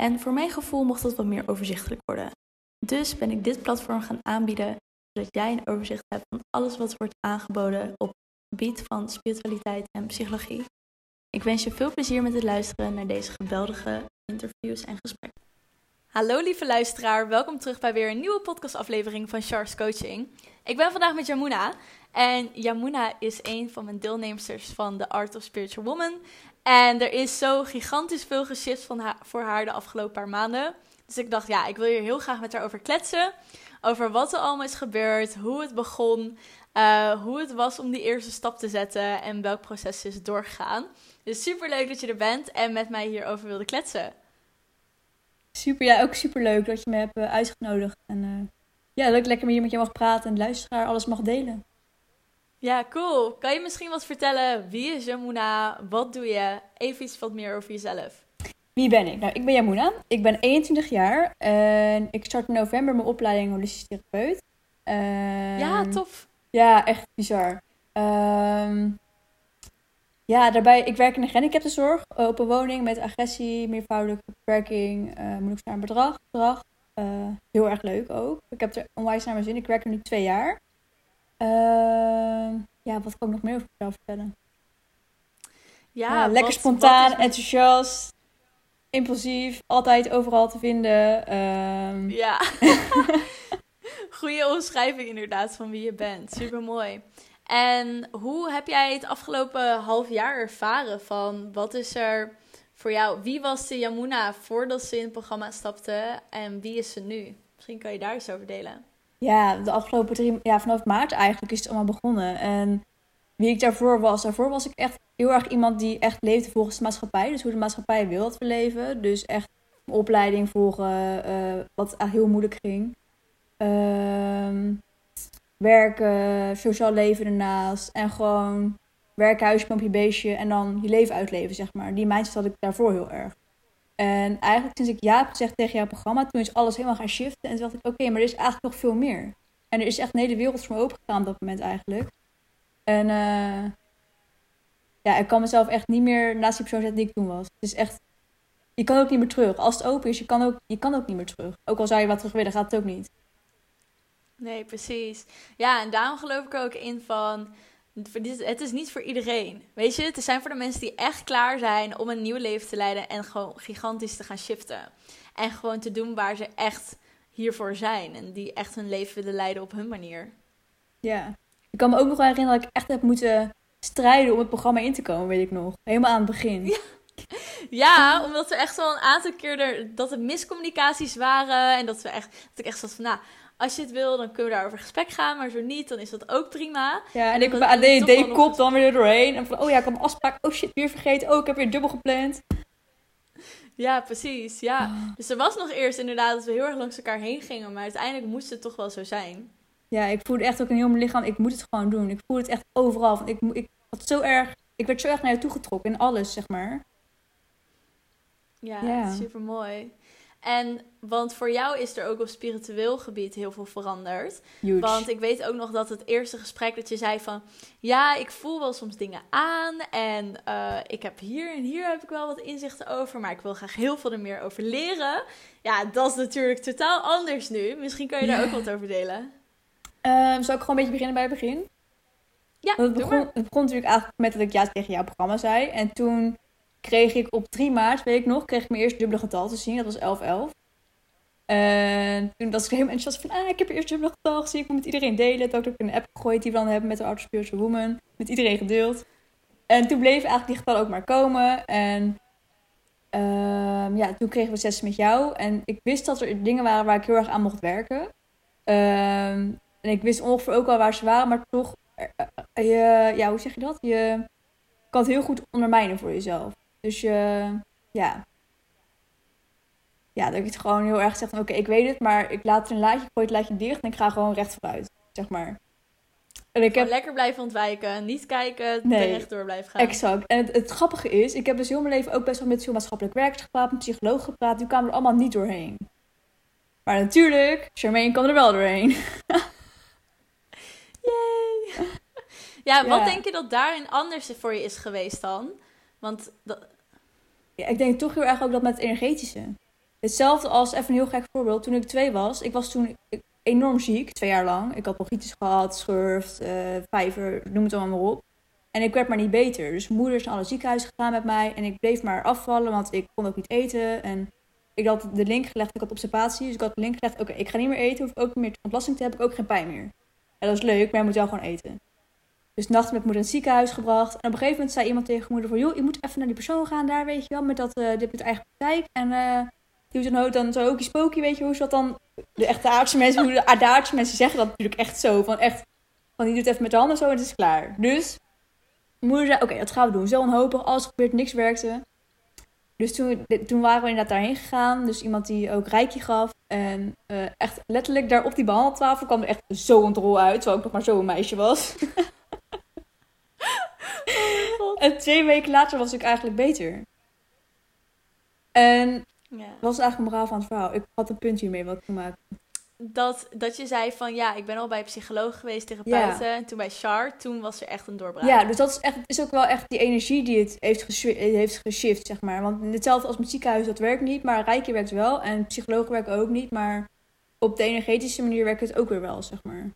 En voor mijn gevoel mocht dat wat meer overzichtelijk worden. Dus ben ik dit platform gaan aanbieden, zodat jij een overzicht hebt van alles wat wordt aangeboden op het gebied van spiritualiteit en psychologie. Ik wens je veel plezier met het luisteren naar deze geweldige interviews en gesprekken. Hallo lieve luisteraar, welkom terug bij weer een nieuwe podcastaflevering van Charles Coaching. Ik ben vandaag met Jamuna en Jamuna is een van mijn deelnemsters van The Art of Spiritual Woman. En er is zo gigantisch veel geshift van haar, voor haar de afgelopen paar maanden. Dus ik dacht, ja, ik wil hier heel graag met haar over kletsen. Over wat er allemaal is gebeurd, hoe het begon, uh, hoe het was om die eerste stap te zetten en welk proces is doorgegaan. Dus super leuk dat je er bent en met mij hierover wilde kletsen. Super, ja, ook super leuk dat je me hebt uh, uitgenodigd. En uh, ja, leuk lekker hier met je mag praten en luisteraar alles mag delen. Ja, cool. Kan je misschien wat vertellen? Wie is Jamuna? Wat doe je? Even iets wat meer over jezelf. Wie ben ik? Nou, ik ben Jamuna. Ik ben 21 jaar en ik start in november mijn opleiding holistisch therapeut. Ja, tof. Ja, echt bizar. Um, ja, daarbij, ik werk in de gehandicaptenzorg uh, op een woning met agressie, meervoudige beperking, uh, moeilijk naar bedrag. bedrag. Uh, heel erg leuk ook. Ik heb er onwijs naar mijn zin. Ik werk er nu twee jaar. Ehm, ja, wat kan ik nog meer over mezelf vertellen? Ja, lekker wat, spontaan, wat is... enthousiast, impulsief, altijd overal te vinden. Um... Ja. Goede omschrijving inderdaad van wie je bent. Super mooi. En hoe heb jij het afgelopen half jaar ervaren van wat is er voor jou? Wie was de Yamuna voordat ze in het programma stapte en wie is ze nu? Misschien kan je daar eens over delen. Ja, de afgelopen drie, ja, vanaf maart eigenlijk is het allemaal begonnen. En wie ik daarvoor was, daarvoor was ik echt heel erg iemand die echt leefde volgens de maatschappij. Dus hoe de maatschappij wil dat we leven. Dus echt opleiding volgen, uh, wat eigenlijk heel moeilijk ging. Uh, werken, sociaal leven ernaast. En gewoon werken, huisje, pompje, beestje. En dan je leven uitleven, zeg maar. Die mindset had ik daarvoor heel erg. En eigenlijk sinds ik ja heb gezegd tegen jouw programma, toen is alles helemaal gaan shiften. En toen dacht ik, oké, maar er is eigenlijk nog veel meer. En er is echt een hele wereld voor me opengegaan op dat moment eigenlijk. En uh, ja, ik kan mezelf echt niet meer naast die persoon zetten die ik toen was. Het is echt, je kan ook niet meer terug. Als het open is, je kan ook, je kan ook niet meer terug. Ook al zou je wat terug willen, gaat het ook niet. Nee, precies. Ja, en daarom geloof ik ook in van. Het is niet voor iedereen. Weet je, het zijn voor de mensen die echt klaar zijn om een nieuw leven te leiden en gewoon gigantisch te gaan shiften. En gewoon te doen waar ze echt hiervoor zijn. En die echt hun leven willen leiden op hun manier. Ja. Ik kan me ook nog wel herinneren dat ik echt heb moeten strijden om het programma in te komen, weet ik nog. Helemaal aan het begin. Ja. Ja, omdat er echt wel een aantal keer er, dat er miscommunicaties waren. En dat we echt, dat ik echt zat van, nou, als je het wil, dan kunnen we daar over gesprek gaan. Maar zo niet, dan is dat ook prima. Ja, en ik heb mijn ADD-kop dan weer doorheen. En van, oh ja, ik heb een afspraak. Oh shit, weer vergeten. Oh, ik heb weer dubbel gepland. Ja, precies. Ja. Oh. Dus er was nog eerst inderdaad dat we heel erg langs elkaar heen gingen. Maar uiteindelijk moest het toch wel zo zijn. Ja, ik voelde echt ook in heel mijn lichaam. Ik moet het gewoon doen. Ik voel het echt overal. Want ik, ik had zo erg... Ik werd zo erg naar je toe getrokken in alles, zeg maar. Ja, ja. super mooi. En want voor jou is er ook op spiritueel gebied heel veel veranderd. Huge. Want ik weet ook nog dat het eerste gesprek dat je zei van... Ja, ik voel wel soms dingen aan. En uh, ik heb hier en hier heb ik wel wat inzichten over. Maar ik wil graag heel veel er meer over leren. Ja, dat is natuurlijk totaal anders nu. Misschien kan je daar ook wat over delen. Um, zal ik gewoon een beetje beginnen bij het begin? Ja, het begon, het begon natuurlijk eigenlijk met dat ik ja tegen jouw programma zei. En toen kreeg ik op 3 maart, weet ik nog, kreeg ik mijn eerste dubbele getal te zien. Dat was 11-11. En toen was ik helemaal enthousiast van, ah, ik heb eerst dubbele getal gezien. Ik moet met iedereen delen. Het ook ik een app gegooid die we dan hebben met de Art Spiritual Woman. Met iedereen gedeeld. En toen bleef eigenlijk die getallen ook maar komen. En uh, ja, toen kregen we sessies met jou. En ik wist dat er dingen waren waar ik heel erg aan mocht werken. Uh, en ik wist ongeveer ook al waar ze waren, maar toch, uh, ja, hoe zeg je dat? Je kan het heel goed ondermijnen voor jezelf. Dus je, ja. ja, dat ik het gewoon heel erg zeg van oké, ik weet het, maar ik laat er een laadje, ik gooi het laadje dicht en ik ga gewoon recht vooruit, zeg maar. En ik heb... lekker blijven ontwijken, niet kijken, nee, rechtdoor blijven gaan. Exact. En het, het, grappige is, ik heb dus heel mijn leven ook best wel met veel maatschappelijk werkers gepraat, met psychologen gepraat, die kwamen er allemaal niet doorheen. Maar natuurlijk, Charmaine kwam er wel doorheen. Yay! Ja, wat denk je dat daarin anders voor je is geweest dan? Want dat... ja, ik denk toch heel erg ook dat met het energetische. Hetzelfde als, even een heel gek voorbeeld, toen ik twee was. Ik was toen enorm ziek, twee jaar lang. Ik had bronchitis gehad, schurft, uh, vijver, noem het allemaal maar op. En ik werd maar niet beter. Dus moeder is naar alle ziekenhuis gegaan met mij. En ik bleef maar afvallen, want ik kon ook niet eten. En ik had de link gelegd, ik had observatie. Dus ik had de link gelegd, oké, ik ga niet meer eten. Hoef ook niet meer ontlasting te hebben, ik ook geen pijn meer. En dat is leuk, maar je moet wel gewoon eten. Dus nacht met moeder in het ziekenhuis gebracht. En op een gegeven moment zei iemand tegen moeder van... joh, je moet even naar die persoon gaan daar, weet je wel. Met dat, uh, dit met eigen praktijk. En uh, die dan, dan zo ook die spooky, weet je hoe ze dat dan... De echte aardse mensen, hoe de aardse mensen zeggen dat natuurlijk echt zo. Van echt, van die doet even met de handen zo en het is klaar. Dus moeder zei, oké, dat gaan we doen. Zo onhopig, alles gebeurt, niks werkte. Dus toen, toen waren we inderdaad daarheen gegaan. Dus iemand die ook rijkje gaf. En uh, echt letterlijk daar op die behandeltafel kwam er echt zo een rol uit. Terwijl ik nog maar zo een meisje was. en twee weken later was ik eigenlijk beter. En ja. was eigenlijk moraal van het verhaal. Ik had een punt hiermee wat maken dat, dat je zei van ja, ik ben al bij psycholoog geweest, therapeuten. Ja. En toen bij Char, toen was er echt een doorbraak. Ja, dus dat is, echt, is ook wel echt die energie die het heeft, heeft geshift, zeg maar. Want hetzelfde als met ziekenhuis, dat werkt niet. Maar Rijkje werkt wel. En psychologen werken ook niet. Maar op de energetische manier werkt het ook weer wel, zeg maar.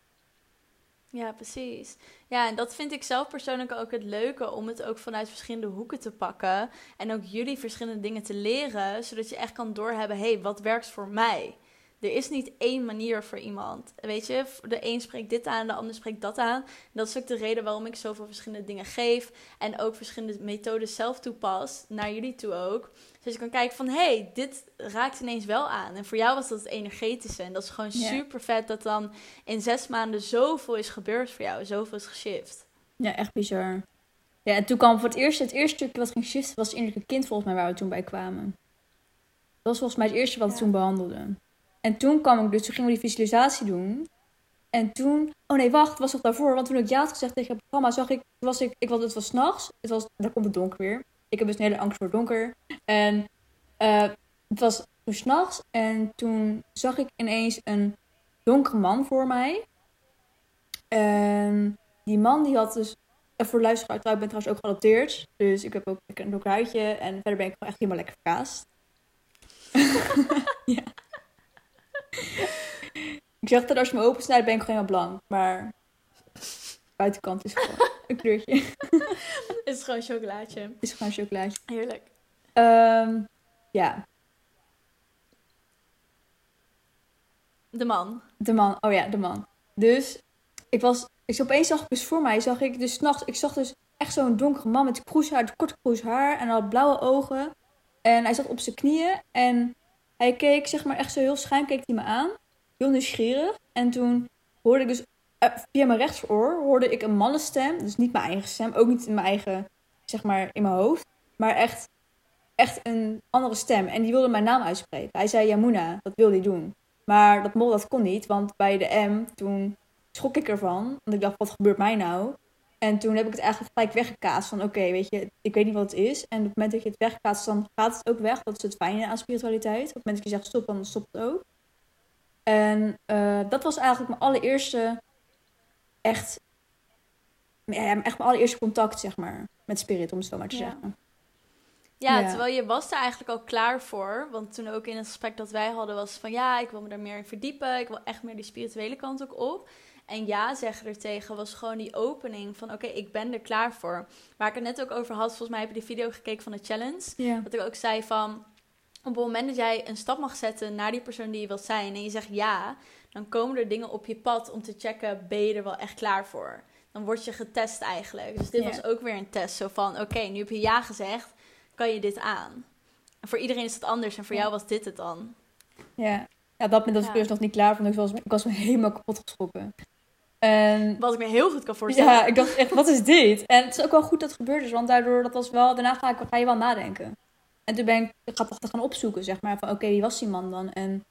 Ja, precies. Ja, en dat vind ik zelf persoonlijk ook het leuke om het ook vanuit verschillende hoeken te pakken. En ook jullie verschillende dingen te leren, zodat je echt kan doorhebben: hé, hey, wat werkt voor mij? Er is niet één manier voor iemand. Weet je, de een spreekt dit aan, de ander spreekt dat aan. En dat is ook de reden waarom ik zoveel verschillende dingen geef. En ook verschillende methodes zelf toepas. Naar jullie toe ook. Dus je kan kijken van, hé, hey, dit raakt ineens wel aan. En voor jou was dat het energetische. En dat is gewoon super vet dat dan in zes maanden zoveel is gebeurd voor jou. Zoveel is geshift. Ja, echt bizar. Ja, en toen kwam voor het eerst, het eerste stukje wat ging shiften, was het innerlijke kind volgens mij waar we toen bij kwamen. Dat was volgens mij het eerste wat we toen behandelden. En toen kwam ik dus, toen gingen we die visualisatie doen. En toen, oh nee, wacht, was nog daarvoor. Want toen ik ja had gezegd tegen het programma, zag ik, was ik, ik was, het was s'nachts. Het was, daar komt het donker weer. Ik heb dus een hele angst voor donker. En uh, het was toen s'nachts. En toen zag ik ineens een donkere man voor mij. En die man die had dus, voor luisteraar, ik ben trouwens ook geadopteerd. Dus ik heb ook een donker huidje. En verder ben ik gewoon echt helemaal lekker verkaasd. ja. ik zeg dat als je me opensnijdt, ben ik gewoon helemaal blank. Maar buitenkant is gewoon een kleurtje. is gewoon een chocolaatje. Is gewoon een chocolaatje. Heerlijk. Um, ja. De man. De man, oh ja, de man. Dus ik was, ik opeens zag ik dus voor mij, zag ik dus s'nachts, ik zag dus echt zo'n donkere man met kroeshaar, kort kroeshaar en al blauwe ogen. En hij zat op zijn knieën en hij keek, zeg maar, echt zo heel schuin keek hij me aan. Heel nieuwsgierig. En toen hoorde ik dus uh, via mijn rechtsoor hoorde ik een mannenstem. Dus niet mijn eigen stem, ook niet in mijn eigen, zeg maar, in mijn hoofd. Maar echt, echt een andere stem. En die wilde mijn naam uitspreken. Hij zei Yamuna, dat wilde hij doen. Maar dat mol, dat kon niet, want bij de M, toen schrok ik ervan. Want ik dacht, wat gebeurt mij nou? En toen heb ik het eigenlijk gelijk weggekaast van oké, weet je, ik weet niet wat het is. En op het moment dat je het wegkaast, dan gaat het ook weg. Dat is het fijne aan spiritualiteit. Op het moment dat je zegt stop, dan stopt het ook. En uh, dat was eigenlijk mijn allereerste echt, ja, echt mijn allereerste contact, zeg maar, met spirit, om het zo maar te zeggen. Ja, ja, terwijl je was er eigenlijk al klaar voor. Want toen ook in het gesprek dat wij hadden was van... ja, ik wil me daar meer in verdiepen. Ik wil echt meer die spirituele kant ook op. En ja zeggen er tegen was gewoon die opening van oké, ik ben er klaar voor. Waar ik het net ook over had, volgens mij heb je die video gekeken van de challenge. Ja. Dat ik ook zei van op het moment dat jij een stap mag zetten naar die persoon die je wilt zijn en je zegt ja, dan komen er dingen op je pad om te checken, ben je er wel echt klaar voor? Dan word je getest eigenlijk. Dus dit was ook weer een test. Zo van oké, nu heb je ja gezegd, kan je dit aan? En voor iedereen is het anders en voor jou was dit het dan. Ja, ja dat dat ja. ik dus nog niet klaar voor. Ik was, ik was me helemaal kapot geschrokken. En, wat ik me heel goed kan voorstellen. Ja, ik dacht echt, wat is dit? En het is ook wel goed dat het gebeurd is, want daardoor dat was wel, daarna ga, ik, ga je wel nadenken. En toen ben ik grappig gaan opzoeken, zeg maar, van oké, wie was die man dan? En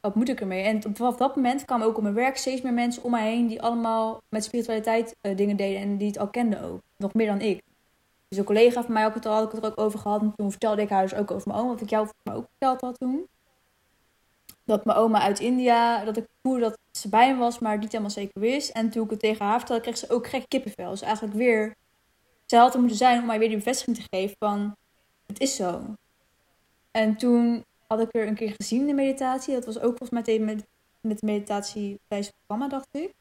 wat moet ik ermee? En op dat moment kwamen ook op mijn werk steeds meer mensen om mij heen die allemaal met spiritualiteit uh, dingen deden en die het al kenden ook. Nog meer dan ik. Dus een collega van mij ook het al, had ik het er ook over gehad. En toen vertelde ik haar dus ook over mijn oma, wat ik jou ook verteld had toen. Dat mijn oma uit India, dat ik voelde dat ze bij me was, maar niet helemaal zeker wist. En toen ik het tegen haar vertelde, kreeg ze ook gek kippenvel. Dus eigenlijk weer, zij had er moeten zijn om mij weer die bevestiging te geven van, het is zo. En toen had ik er een keer gezien, de meditatie. Dat was ook volgens mij met, met de meditatie tijdens het programma, dacht ik.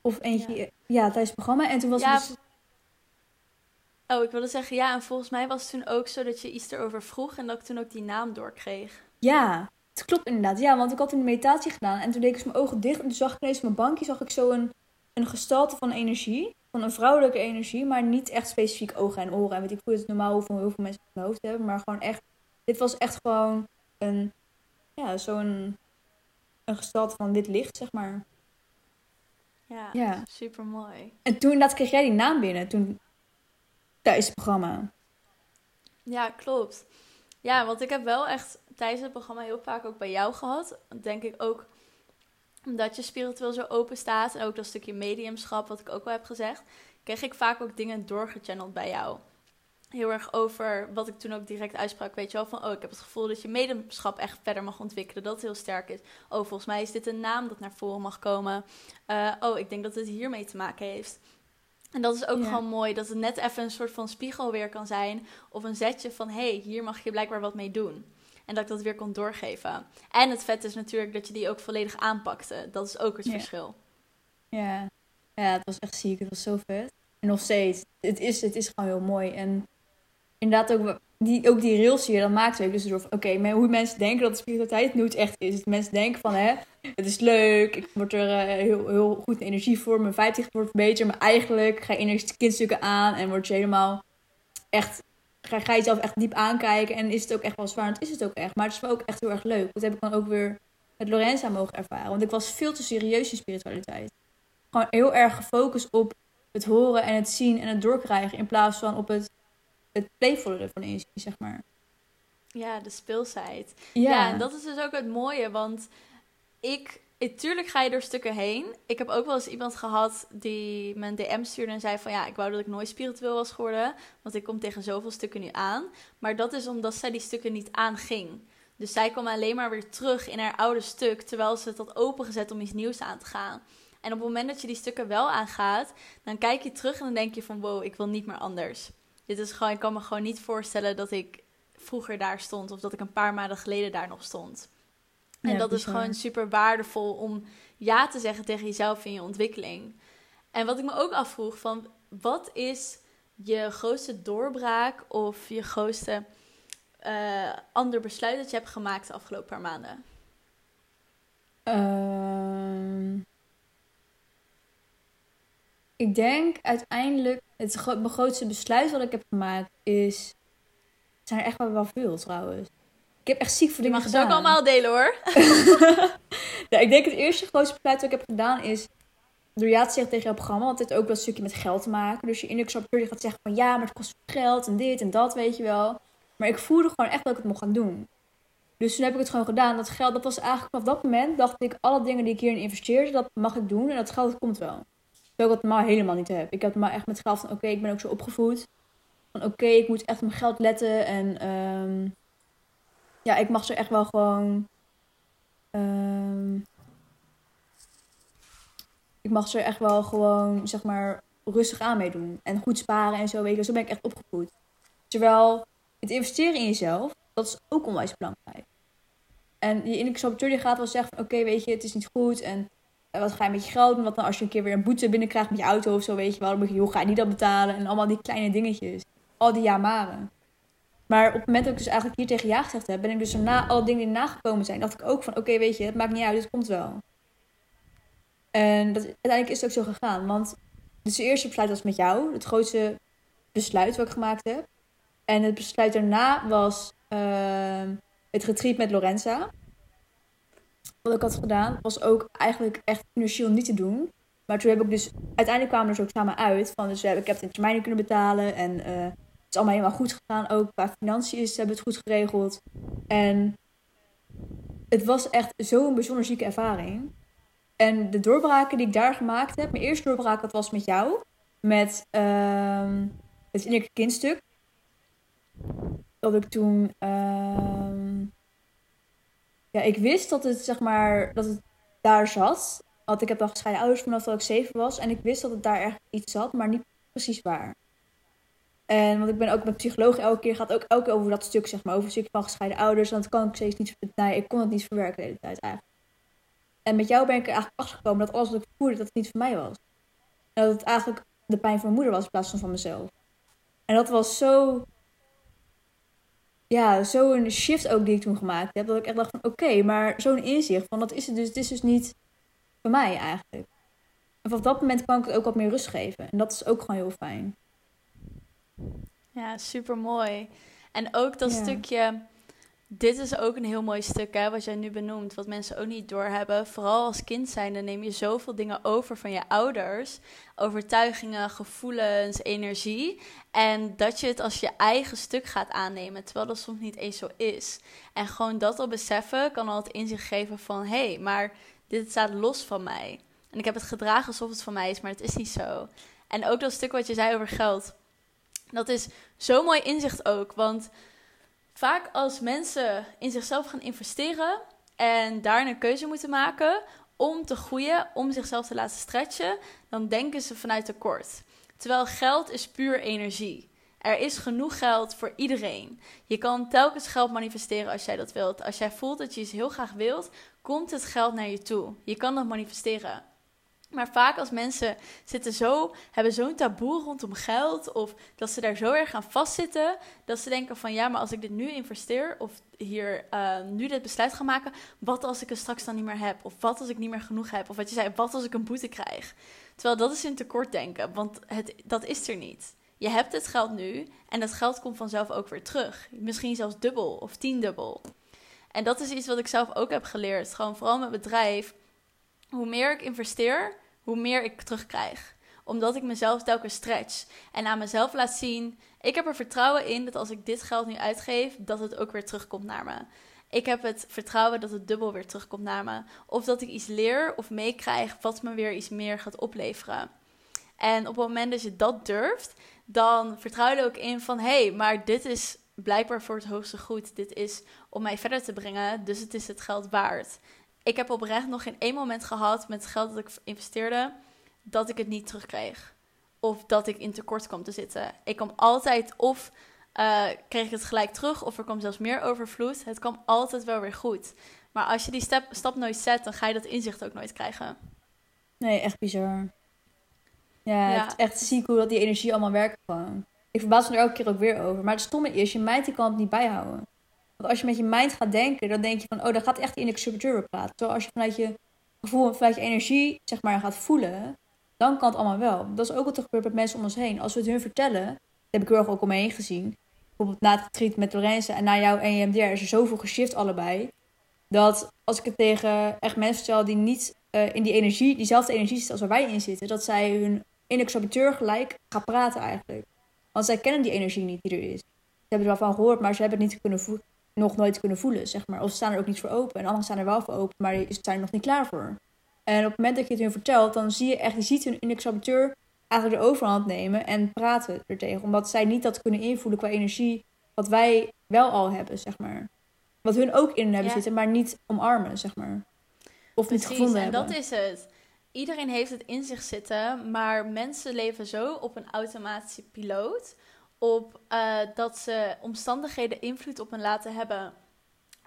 Of eentje, ja, ja tijdens het programma. En toen was ja, het dus... Oh, ik wilde zeggen, ja, en volgens mij was het toen ook zo dat je iets erover vroeg en dat ik toen ook die naam doorkreeg. Ja, het klopt inderdaad. Ja, want ik had een meditatie gedaan en toen deed ik mijn ogen dicht en toen zag ik ineens op mijn bankje zag ik zo een, een gestalte van energie. Van een vrouwelijke energie, maar niet echt specifiek ogen en oren. En weet ik hoe het normaal hoeveel, heel veel mensen in hun hoofd hebben, maar gewoon echt dit was echt gewoon een, ja, zo'n een gestalte van wit licht, zeg maar. Ja, ja. super mooi. En toen dat kreeg jij die naam binnen, toen tijdens het programma. Ja, klopt. Ja, want ik heb wel echt tijdens het programma heel vaak ook bij jou gehad. Denk ik ook omdat je spiritueel zo open staat en ook dat stukje mediumschap, wat ik ook wel heb gezegd, kreeg ik vaak ook dingen doorgechanneld bij jou heel erg over wat ik toen ook direct uitsprak. Weet je wel, van oh, ik heb het gevoel dat je medemschap echt verder mag ontwikkelen. Dat het heel sterk is. Oh, volgens mij is dit een naam dat naar voren mag komen. Uh, oh, ik denk dat het hiermee te maken heeft. En dat is ook gewoon mooi, dat het net even een soort van spiegel weer kan zijn. Of een zetje van, hé, hey, hier mag je blijkbaar wat mee doen. En dat ik dat weer kon doorgeven. En het vet is natuurlijk dat je die ook volledig aanpakte. Dat is ook het verschil. Ja. ja, het was echt ziek. Het was zo vet. En nog steeds, het is, het is gewoon heel mooi. En inderdaad ook die, ook die rails die je dan maakt. Dus door oké, okay, hoe mensen denken dat de spiritualiteit nu het echt is. Dat mensen denken van, hè, het is leuk, ik word er uh, heel, heel goed energie voor, mijn 50 wordt beter. Maar eigenlijk ga je energie kindstukken aan en word je helemaal echt, ga, je jezelf echt diep aankijken. En is het ook echt wel zwaar, het is het ook echt. Maar het is wel ook echt heel erg leuk. Dat heb ik dan ook weer met Lorenza mogen ervaren. Want ik was veel te serieus in spiritualiteit. Gewoon heel erg gefocust op het horen en het zien en het doorkrijgen. In plaats van op het het playvolle ervan is, zeg maar. Ja, de speelsheid. Ja. ja, en dat is dus ook het mooie, want ik tuurlijk ga je door stukken heen. Ik heb ook wel eens iemand gehad die me een DM stuurde en zei van ja, ik wou dat ik nooit spiritueel was geworden, want ik kom tegen zoveel stukken nu aan. Maar dat is omdat zij die stukken niet aanging. Dus zij kwam alleen maar weer terug in haar oude stuk, terwijl ze het had opengezet om iets nieuws aan te gaan. En op het moment dat je die stukken wel aangaat, dan kijk je terug en dan denk je van wow, ik wil niet meer anders. Dit is gewoon, ik kan me gewoon niet voorstellen dat ik vroeger daar stond of dat ik een paar maanden geleden daar nog stond. En dat is gewoon super waardevol om ja te zeggen tegen jezelf in je ontwikkeling. En wat ik me ook afvroeg van wat is je grootste doorbraak of je grootste uh, ander besluit dat je hebt gemaakt de afgelopen paar maanden? Uh, ik denk uiteindelijk, het mijn grootste besluit wat ik heb gemaakt is. zijn er echt wel, wel veel trouwens. Ik heb echt ziek voor dingen gedaan. Mag ze ook allemaal delen hoor. ja, ik denk het eerste grootste besluit wat ik heb gedaan is. Door ja te zeggen tegen jouw programma, want het heeft ook wel een stukje met geld te maken. Dus je indexapteur gaat zeggen van ja, maar het kost geld en dit en dat, weet je wel. Maar ik voelde gewoon echt dat ik het mocht gaan doen. Dus toen heb ik het gewoon gedaan. Dat geld, dat was eigenlijk vanaf dat moment, dacht ik, alle dingen die ik hierin investeerde, dat mag ik doen. En dat geld komt wel. Terwijl ik dat maar helemaal niet heb. Ik heb maar echt met geld van oké, ik ben ook zo opgevoed. Van oké, ik moet echt op mijn geld letten. En um, ja, ik mag ze echt wel gewoon. Um, ik mag ze echt wel gewoon, zeg maar, rustig aan meedoen. En goed sparen en zo, weet je. Zo ben ik echt opgevoed. Terwijl het investeren in jezelf, dat is ook onwijs belangrijk. En die indexateur die gaat wel zeggen oké, weet je, het is niet goed. En wat ga je met je geld doen? Wat dan als je een keer weer een boete binnenkrijgt met je auto of zo, weet je wel. Dan moet je, hoe ga je die dan betalen? En allemaal die kleine dingetjes. Al die jamaren. Maar op het moment dat ik dus eigenlijk hier tegen ja gezegd heb, ben ik dus na alle dingen die nagekomen zijn, dacht ik ook van, oké, weet je, het maakt niet uit, het komt wel. En dat, uiteindelijk is het ook zo gegaan. Want dus het eerste besluit was met jou. Het grootste besluit wat ik gemaakt heb. En het besluit daarna was uh, het retreat met Lorenza wat ik had gedaan, was ook eigenlijk echt financieel niet te doen. Maar toen heb ik dus, uiteindelijk kwamen we er dus ook samen uit. Van, dus ik heb in termijnen kunnen betalen. En uh, is allemaal helemaal goed gegaan. Ook qua financiën is, hebben het goed geregeld. En het was echt zo'n bijzonder zieke ervaring. En de doorbraken die ik daar gemaakt heb. Mijn eerste doorbraak dat was met jou. Met uh, het innerlijke kindstuk. Dat ik toen... Uh, ja, ik wist dat het zeg maar... Dat het daar zat. Want ik heb dan gescheiden ouders vanaf dat ik zeven was. En ik wist dat het daar echt iets zat. Maar niet precies waar. En want ik ben ook met psycholoog elke keer gaat ook elke keer over dat stuk, zeg maar, over het stuk van gescheiden ouders. Want dat kan ik steeds niet. Nee, ik kon het niet verwerken de hele tijd eigenlijk. En met jou ben ik er eigenlijk achtergekomen dat alles wat ik voelde, dat het niet voor mij was. En dat het eigenlijk de pijn van mijn moeder was in plaats van van mezelf. En dat was zo. Ja, zo'n shift ook die ik toen gemaakt heb. Dat ik echt dacht van oké, maar zo'n inzicht van dat is het dus. Het is dus niet voor mij eigenlijk. En vanaf dat moment kan ik het ook wat meer rust geven. En dat is ook gewoon heel fijn. Ja, super mooi. En ook dat stukje. Dit is ook een heel mooi stuk, hè, wat jij nu benoemt, wat mensen ook niet doorhebben. Vooral als kind zijn, dan neem je zoveel dingen over van je ouders. Overtuigingen, gevoelens, energie. En dat je het als je eigen stuk gaat aannemen, terwijl dat soms niet eens zo is. En gewoon dat al beseffen kan al het inzicht geven van... hé, hey, maar dit staat los van mij. En ik heb het gedragen alsof het van mij is, maar het is niet zo. En ook dat stuk wat je zei over geld dat is zo'n mooi inzicht ook. Want vaak als mensen in zichzelf gaan investeren en daar een keuze moeten maken om te groeien, om zichzelf te laten stretchen, dan denken ze vanuit tekort. Terwijl geld is puur energie. Er is genoeg geld voor iedereen. Je kan telkens geld manifesteren als jij dat wilt. Als jij voelt dat je iets heel graag wilt, komt het geld naar je toe. Je kan dat manifesteren. Maar vaak als mensen zitten zo, hebben zo'n taboe rondom geld, of dat ze daar zo erg aan vastzitten, dat ze denken van ja, maar als ik dit nu investeer, of hier uh, nu dit besluit ga maken, wat als ik het straks dan niet meer heb? Of wat als ik niet meer genoeg heb? Of wat je zei, wat als ik een boete krijg? Terwijl dat is in tekort denken, want het, dat is er niet. Je hebt het geld nu en dat geld komt vanzelf ook weer terug. Misschien zelfs dubbel of tiendubbel. En dat is iets wat ik zelf ook heb geleerd. Gewoon vooral met bedrijf hoe meer ik investeer, hoe meer ik terugkrijg. Omdat ik mezelf telkens stretch. En aan mezelf laat zien. Ik heb er vertrouwen in dat als ik dit geld nu uitgeef, dat het ook weer terugkomt naar me. Ik heb het vertrouwen dat het dubbel weer terugkomt naar me. Of dat ik iets leer of meekrijg wat me weer iets meer gaat opleveren. En op het moment dat je dat durft, dan vertrouw je er ook in van: hé, hey, maar dit is blijkbaar voor het hoogste goed. Dit is om mij verder te brengen, dus het is het geld waard ik heb oprecht nog geen één moment gehad met het geld dat ik investeerde, dat ik het niet terugkreeg. Of dat ik in tekort kwam te zitten. Ik kwam altijd of uh, kreeg ik het gelijk terug, of er kwam zelfs meer overvloed. Het kwam altijd wel weer goed. Maar als je die stap, stap nooit zet, dan ga je dat inzicht ook nooit krijgen. Nee, echt bizar. Ja, Het is echt ziek hoe dat die energie allemaal werkt gewoon. Ik verbaas me er elke keer ook weer over. Maar het stomme is, je meid die kan het niet bijhouden. Want als je met je mind gaat denken, dan denk je van, oh, dan gaat echt in de subjective praten. Terwijl als je vanuit je gevoel vanuit je energie, zeg maar, gaat voelen, dan kan het allemaal wel. Dat is ook wat er gebeurt met mensen om ons heen. Als we het hun vertellen, dat heb ik heel erg ook om me heen gezien. Bijvoorbeeld na het retreat met Lorenzo en na jouw EMDR is er zoveel geshift allebei. Dat als ik het tegen echt mensen vertel die niet uh, in die energie, diezelfde energie zitten als waar wij in zitten, dat zij hun innerlijke gelijk gaan praten eigenlijk. Want zij kennen die energie niet die er is. Ze hebben er wel van gehoord, maar ze hebben het niet kunnen voelen nog nooit kunnen voelen, zeg maar. Of ze staan er ook niet voor open. En anderen staan er wel voor open, maar die zijn er nog niet klaar voor. En op het moment dat je het hun vertelt, dan zie je echt, je ziet hun indexabiteur eigenlijk de overhand nemen en praten er tegen. Omdat zij niet dat kunnen invoelen qua energie, wat wij wel al hebben, zeg maar. Wat hun ook in hebben zitten, maar niet omarmen, zeg maar. Of Precies, niet gevonden en dat is het. Iedereen heeft het in zich zitten, maar mensen leven zo op een automatische piloot op uh, dat ze omstandigheden invloed op hen laten hebben.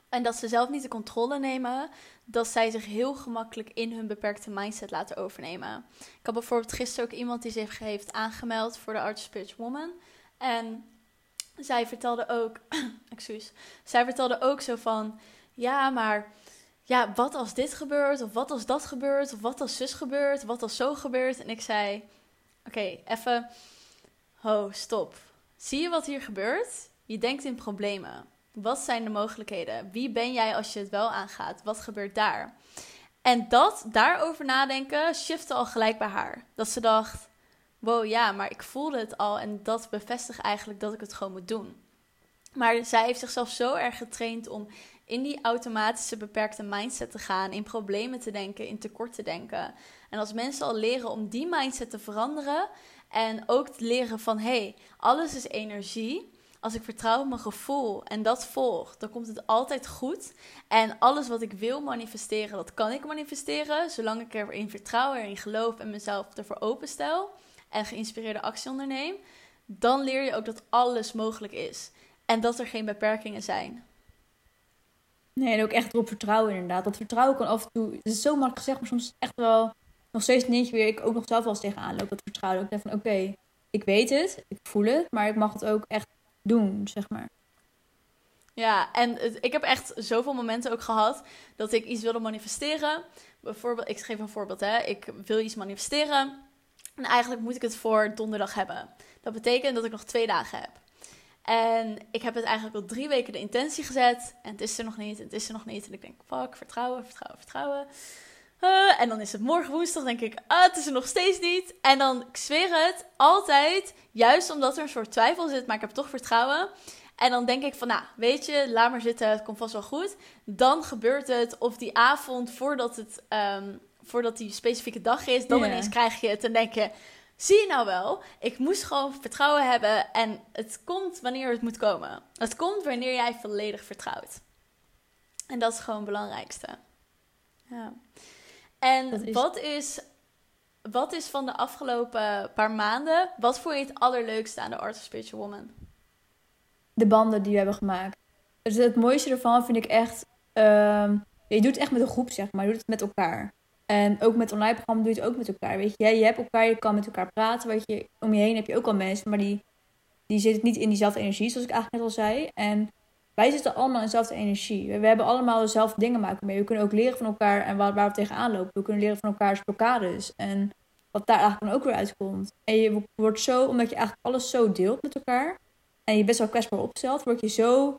En dat ze zelf niet de controle nemen, dat zij zich heel gemakkelijk in hun beperkte mindset laten overnemen. Ik had bijvoorbeeld gisteren ook iemand die zich heeft aangemeld voor de Art Spirit Woman. En zij vertelde ook, excuus, zij vertelde ook zo van, ja, maar ja, wat als dit gebeurt, of wat als dat gebeurt, of wat als zus gebeurt, wat als zo gebeurt. En ik zei, oké, even, ho, stop Zie je wat hier gebeurt? Je denkt in problemen. Wat zijn de mogelijkheden? Wie ben jij als je het wel aangaat? Wat gebeurt daar? En dat, daarover nadenken, shifte al gelijk bij haar. Dat ze dacht, wow, ja, maar ik voelde het al en dat bevestigt eigenlijk dat ik het gewoon moet doen. Maar zij heeft zichzelf zo erg getraind om in die automatische beperkte mindset te gaan, in problemen te denken, in tekort te denken. En als mensen al leren om die mindset te veranderen en ook te leren van hé, hey, alles is energie. Als ik vertrouw op mijn gevoel en dat volg, dan komt het altijd goed. En alles wat ik wil manifesteren, dat kan ik manifesteren. Zolang ik erin vertrouw, erin geloof en mezelf ervoor openstel en geïnspireerde actie onderneem. Dan leer je ook dat alles mogelijk is. En dat er geen beperkingen zijn. Nee, en ook echt erop vertrouwen inderdaad. Dat vertrouwen kan af en toe, het is zo makkelijk gezegd, maar soms echt wel nog steeds niet weer ik ook nog zelf wel eens tegenaan loop. Dat vertrouwen. Ik denk van oké, ik weet het, ik voel het, maar ik mag het ook echt doen, zeg maar. Ja, en ik heb echt zoveel momenten ook gehad dat ik iets wilde manifesteren. Bijvoorbeeld, ik geef een voorbeeld, hè. Ik wil iets manifesteren en eigenlijk moet ik het voor donderdag hebben. Dat betekent dat ik nog twee dagen heb. En ik heb het eigenlijk al drie weken de intentie gezet. En het is er nog niet, het is er nog niet. En ik denk, fuck, vertrouwen, vertrouwen, vertrouwen. Uh, en dan is het morgen woensdag, denk ik, ah, het is er nog steeds niet. En dan, ik zweer het, altijd, juist omdat er een soort twijfel zit, maar ik heb toch vertrouwen. En dan denk ik van, nou, weet je, laat maar zitten, het komt vast wel goed. Dan gebeurt het, of die avond voordat, het, um, voordat die specifieke dag is, dan ineens krijg je het en denk je... Zie je nou wel, ik moest gewoon vertrouwen hebben en het komt wanneer het moet komen. Het komt wanneer jij volledig vertrouwt. En dat is gewoon het belangrijkste. Ja. En wat, is, wat is van de afgelopen paar maanden, wat vond je het allerleukste aan de Art of Spiritual Woman? De banden die we hebben gemaakt. Dus het mooiste ervan vind ik echt, uh, je doet het echt met een groep zeg maar, je doet het met elkaar. En ook met online programma doe je het ook met elkaar. Weet je, je hebt elkaar, je kan met elkaar praten. Je, om je heen heb je ook al mensen, maar die, die zitten niet in diezelfde energie, zoals ik eigenlijk net al zei. En wij zitten allemaal in dezelfde energie. We, hebben allemaal dezelfde dingen maken mee. We kunnen ook leren van elkaar en waar, waar we tegenaan lopen. We kunnen leren van elkaars blokkades. En wat daar eigenlijk dan ook weer uitkomt. En je wordt zo, omdat je eigenlijk alles zo deelt met elkaar. En je best wel kwetsbaar opstelt, word je zo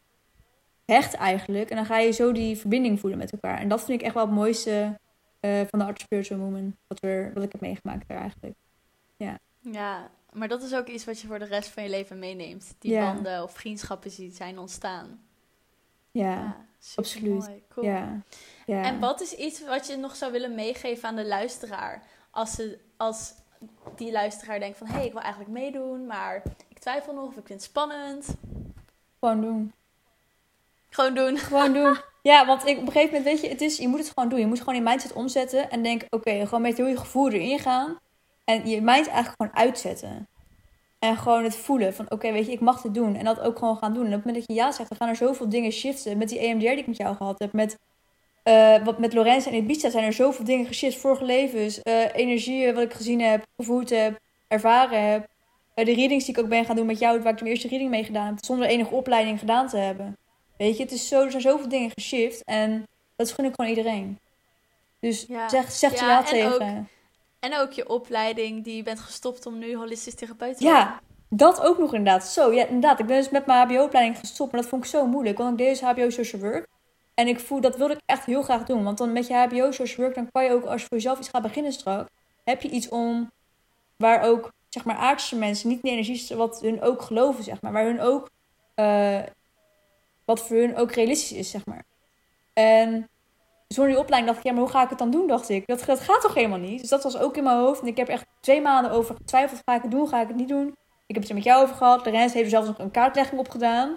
hecht eigenlijk. En dan ga je zo die verbinding voelen met elkaar. En dat vind ik echt wel het mooiste uh, van de Art Spiritual Woman. Wat, we, wat ik heb meegemaakt daar eigenlijk. Ja. ja, maar dat is ook iets wat je voor de rest van je leven meeneemt. Die banden of vriendschappen die zijn ontstaan. Ja, absoluut. Cool. Ja. ja. En wat is iets wat je nog zou willen meegeven aan de luisteraar? Als, ze, als die luisteraar denkt van... hé, hey, ik wil eigenlijk meedoen, maar ik twijfel nog of ik vind het spannend. Gewoon doen. Gewoon doen. Gewoon doen. Ja, want ik, op een gegeven moment, weet je, het is, je moet het gewoon doen. Je moet gewoon je mindset omzetten en denken, oké, gewoon met heel je gevoel erin gaan. En je mind eigenlijk gewoon uitzetten. En gewoon het voelen van, oké, weet je, ik mag dit doen. En dat ook gewoon gaan doen. En op het moment dat je ja zegt, dan gaan er zoveel dingen shiften. Met die EMDR die ik met jou gehad heb. Met, uh, wat, met Lorenz en Ibiza zijn er zoveel dingen geshift. Vorige levens, uh, energieën wat ik gezien heb, gevoeld heb, ervaren heb. Uh, de readings die ik ook ben gaan doen met jou, waar ik de eerste reading mee gedaan heb. Zonder enige opleiding gedaan te hebben. Weet je, het is zo, er zijn zoveel dingen geshift. En dat gun ik gewoon iedereen. Dus zeg, zeg ja, ja tegen. Ook, en ook je opleiding die je bent gestopt om nu holistisch therapeut te worden. Ja, dat ook nog inderdaad. Zo, ja, inderdaad. Ik ben dus met mijn HBO-opleiding gestopt. Maar dat vond ik zo moeilijk. Want ik deed dus HBO Social Work. En ik voel, dat wilde ik echt heel graag doen. Want dan met je HBO Social Work, dan kan je ook, als je voor jezelf iets gaat beginnen straks, heb je iets om waar ook, zeg maar, aardse mensen, niet de energie, wat hun ook geloven, zeg maar. Waar hun ook uh, wat voor hun ook realistisch is, zeg maar. En zonder die opleiding dacht ik, ja, maar hoe ga ik het dan doen, dacht ik. Dat, dat gaat toch helemaal niet? Dus dat was ook in mijn hoofd. En ik heb echt twee maanden over getwijfeld, ga ik het doen, ga ik het niet doen? Ik heb het er met jou over gehad. De rest heeft er zelfs nog een kaartlegging op gedaan.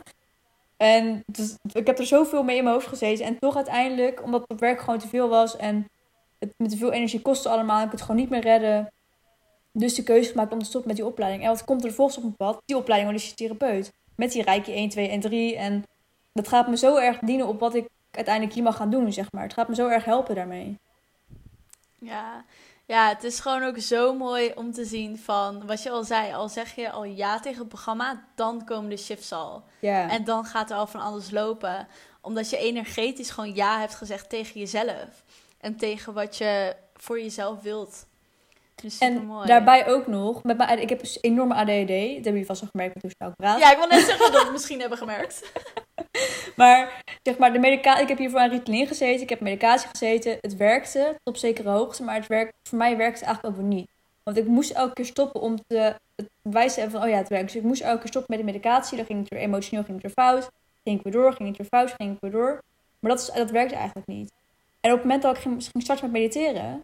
En dus, ik heb er zoveel mee in mijn hoofd gezeten. En toch uiteindelijk, omdat het werk gewoon te veel was en het met te veel energie kostte allemaal, ik het gewoon niet meer redden. Dus de keuze gemaakt om te stoppen met die opleiding. En wat komt er volgens op mijn pad? Die opleiding holistische therapeut. Met die rijke 1, 2 en 3. En dat gaat me zo erg dienen op wat ik uiteindelijk hier mag gaan doen, zeg maar. Het gaat me zo erg helpen daarmee. Ja, ja, het is gewoon ook zo mooi om te zien van wat je al zei. Al zeg je al ja tegen het programma, dan komen de shifts al. Ja. En dan gaat er al van alles lopen. Omdat je energetisch gewoon ja hebt gezegd tegen jezelf. En tegen wat je voor jezelf wilt. Dus en daarbij ook nog, met mijn, ik heb dus enorme ADD. Dat hebben jullie vast al gemerkt toen ik praat. Ja, ik wil net zeggen dat we het misschien hebben gemerkt. maar zeg maar, de medicatie, ik heb hier voor een Ritalin gezeten. Ik heb medicatie gezeten. Het werkte tot op zekere hoogte. Maar het werkt, voor mij werkt het eigenlijk ook niet. Want ik moest elke keer stoppen om te hebben van, oh ja, het werkt. Dus ik moest elke keer stoppen met de medicatie. Dan ging het weer emotioneel, ging het weer fout. Ging ik weer door, ging het weer fout, ging ik weer door. Maar dat, is, dat werkte eigenlijk niet. En op het moment dat ik ging, ging starten met mediteren,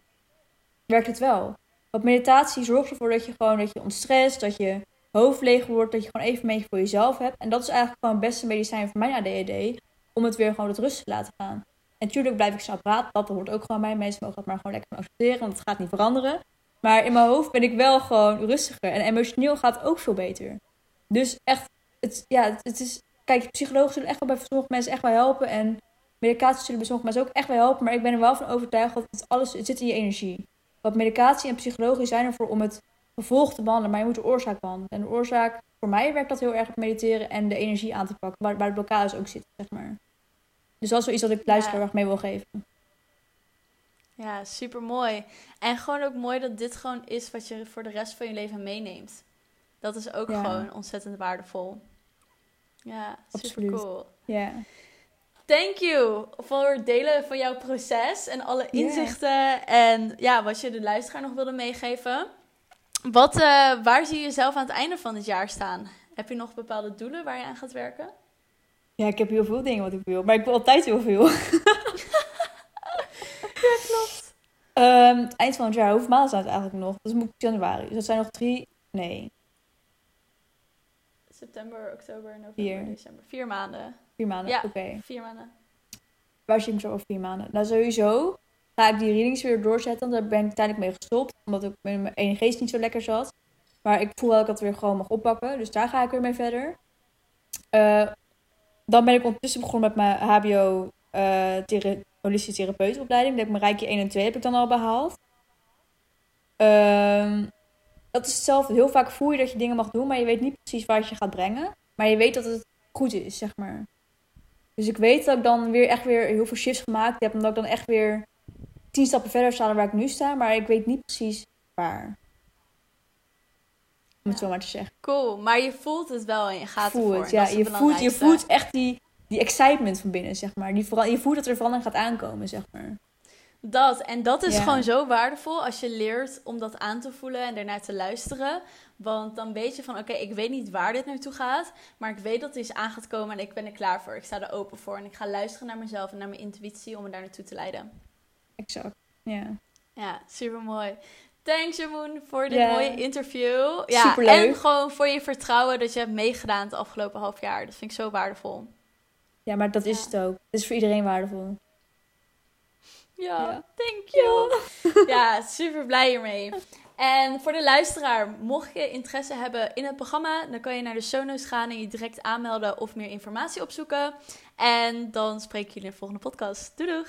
werkt het wel. Want meditatie zorgt ervoor dat je gewoon dat je ontstrest, dat je hoofd leeg wordt, dat je gewoon even beetje voor jezelf hebt. En dat is eigenlijk gewoon het beste medicijn voor mijn ADHD, om het weer gewoon tot rust te laten gaan. En natuurlijk blijf ik snel praten, dat hoort ook gewoon bij. Mensen mogen dat maar gewoon lekker accepteren, want het gaat niet veranderen. Maar in mijn hoofd ben ik wel gewoon rustiger. En emotioneel gaat het ook veel beter. Dus echt, het, ja, het is... Kijk, psychologen zullen echt wel bij sommige mensen echt wel helpen. En medicatie zullen bij sommige mensen ook echt wel helpen. Maar ik ben er wel van overtuigd dat het alles het zit in je energie. Want medicatie en psychologie zijn ervoor om het gevolg te behandelen. Maar je moet de oorzaak behandelen. En de oorzaak, voor mij werkt dat heel erg met mediteren en de energie aan te pakken. Waar, waar de blokkades ook zitten, zeg maar. Dus dat is wel iets dat ik luisteraar ja. mee wil geven. Ja, super mooi. En gewoon ook mooi dat dit gewoon is wat je voor de rest van je leven meeneemt. Dat is ook gewoon ontzettend waardevol. Ja, super cool. Ja. Thank you voor het delen van jouw proces en alle inzichten. En ja, wat je de luisteraar nog wilde meegeven. Wat, uh, waar zie je jezelf aan het einde van het jaar staan? Heb je nog bepaalde doelen waar je aan gaat werken? Ja, ik heb heel veel dingen wat ik wil. Maar ik wil altijd heel veel. ja, klopt. Um, het eind van het jaar, hoeveel maanden staat het eigenlijk nog? Dat is januari. Dus dat zijn nog drie... Nee. September, oktober, november, vier. december. Vier maanden. Vier maanden, ja, oké. vier maanden. Waar zit ik zo over vier maanden? Nou, sowieso ga ik die readings weer doorzetten. Daar ben ik uiteindelijk mee gestopt. Omdat ik mijn ene geest niet zo lekker zat. Maar ik voel wel dat ik dat weer gewoon mag oppakken. Dus daar ga ik weer mee verder. Uh, dan ben ik ondertussen begonnen met mijn HBO uh, holistische therapeutenopleiding. Dat heb mijn Rijkje 1 en 2 heb ik dan al behaald. Um, dat is hetzelfde. Heel vaak voel je dat je dingen mag doen, maar je weet niet precies waar het je gaat brengen. Maar je weet dat het goed is, zeg maar. Dus ik weet dat ik dan weer echt weer heel veel shifts gemaakt heb. Omdat ik dan echt weer tien stappen verder sta dan waar ik nu sta. Maar ik weet niet precies waar. Om het zo maar te zeggen. Cool, maar je voelt het wel en je gaat voel ervoor. ja, je voelt, je voelt echt die, die excitement van binnen, zeg maar. Die, je voelt dat er verandering gaat aankomen, zeg maar. Dat, en dat is gewoon zo waardevol als je leert om dat aan te voelen en daarnaar te luisteren. Want dan weet je van, oké, ik weet niet waar dit naartoe gaat, maar ik weet dat het is aan gaat komen en ik ben er klaar voor. Ik sta er open voor en ik ga luisteren naar mezelf en naar mijn intuïtie om me daar naartoe te leiden. Exact, ja. Ja, super mooi. Thanks, Jamoen, voor dit mooie interview. Ja, Superleuk. En gewoon voor je vertrouwen dat je hebt meegedaan het afgelopen half jaar. Dat vind ik zo waardevol. Ja, maar dat is het ook. Het is voor iedereen waardevol. Ja, thank you. Ja, super blij hiermee. En voor de luisteraar, mocht je interesse hebben in het programma, dan kan je naar de show notes gaan en je direct aanmelden of meer informatie opzoeken. En dan spreek ik jullie in de volgende podcast. Doei doeg!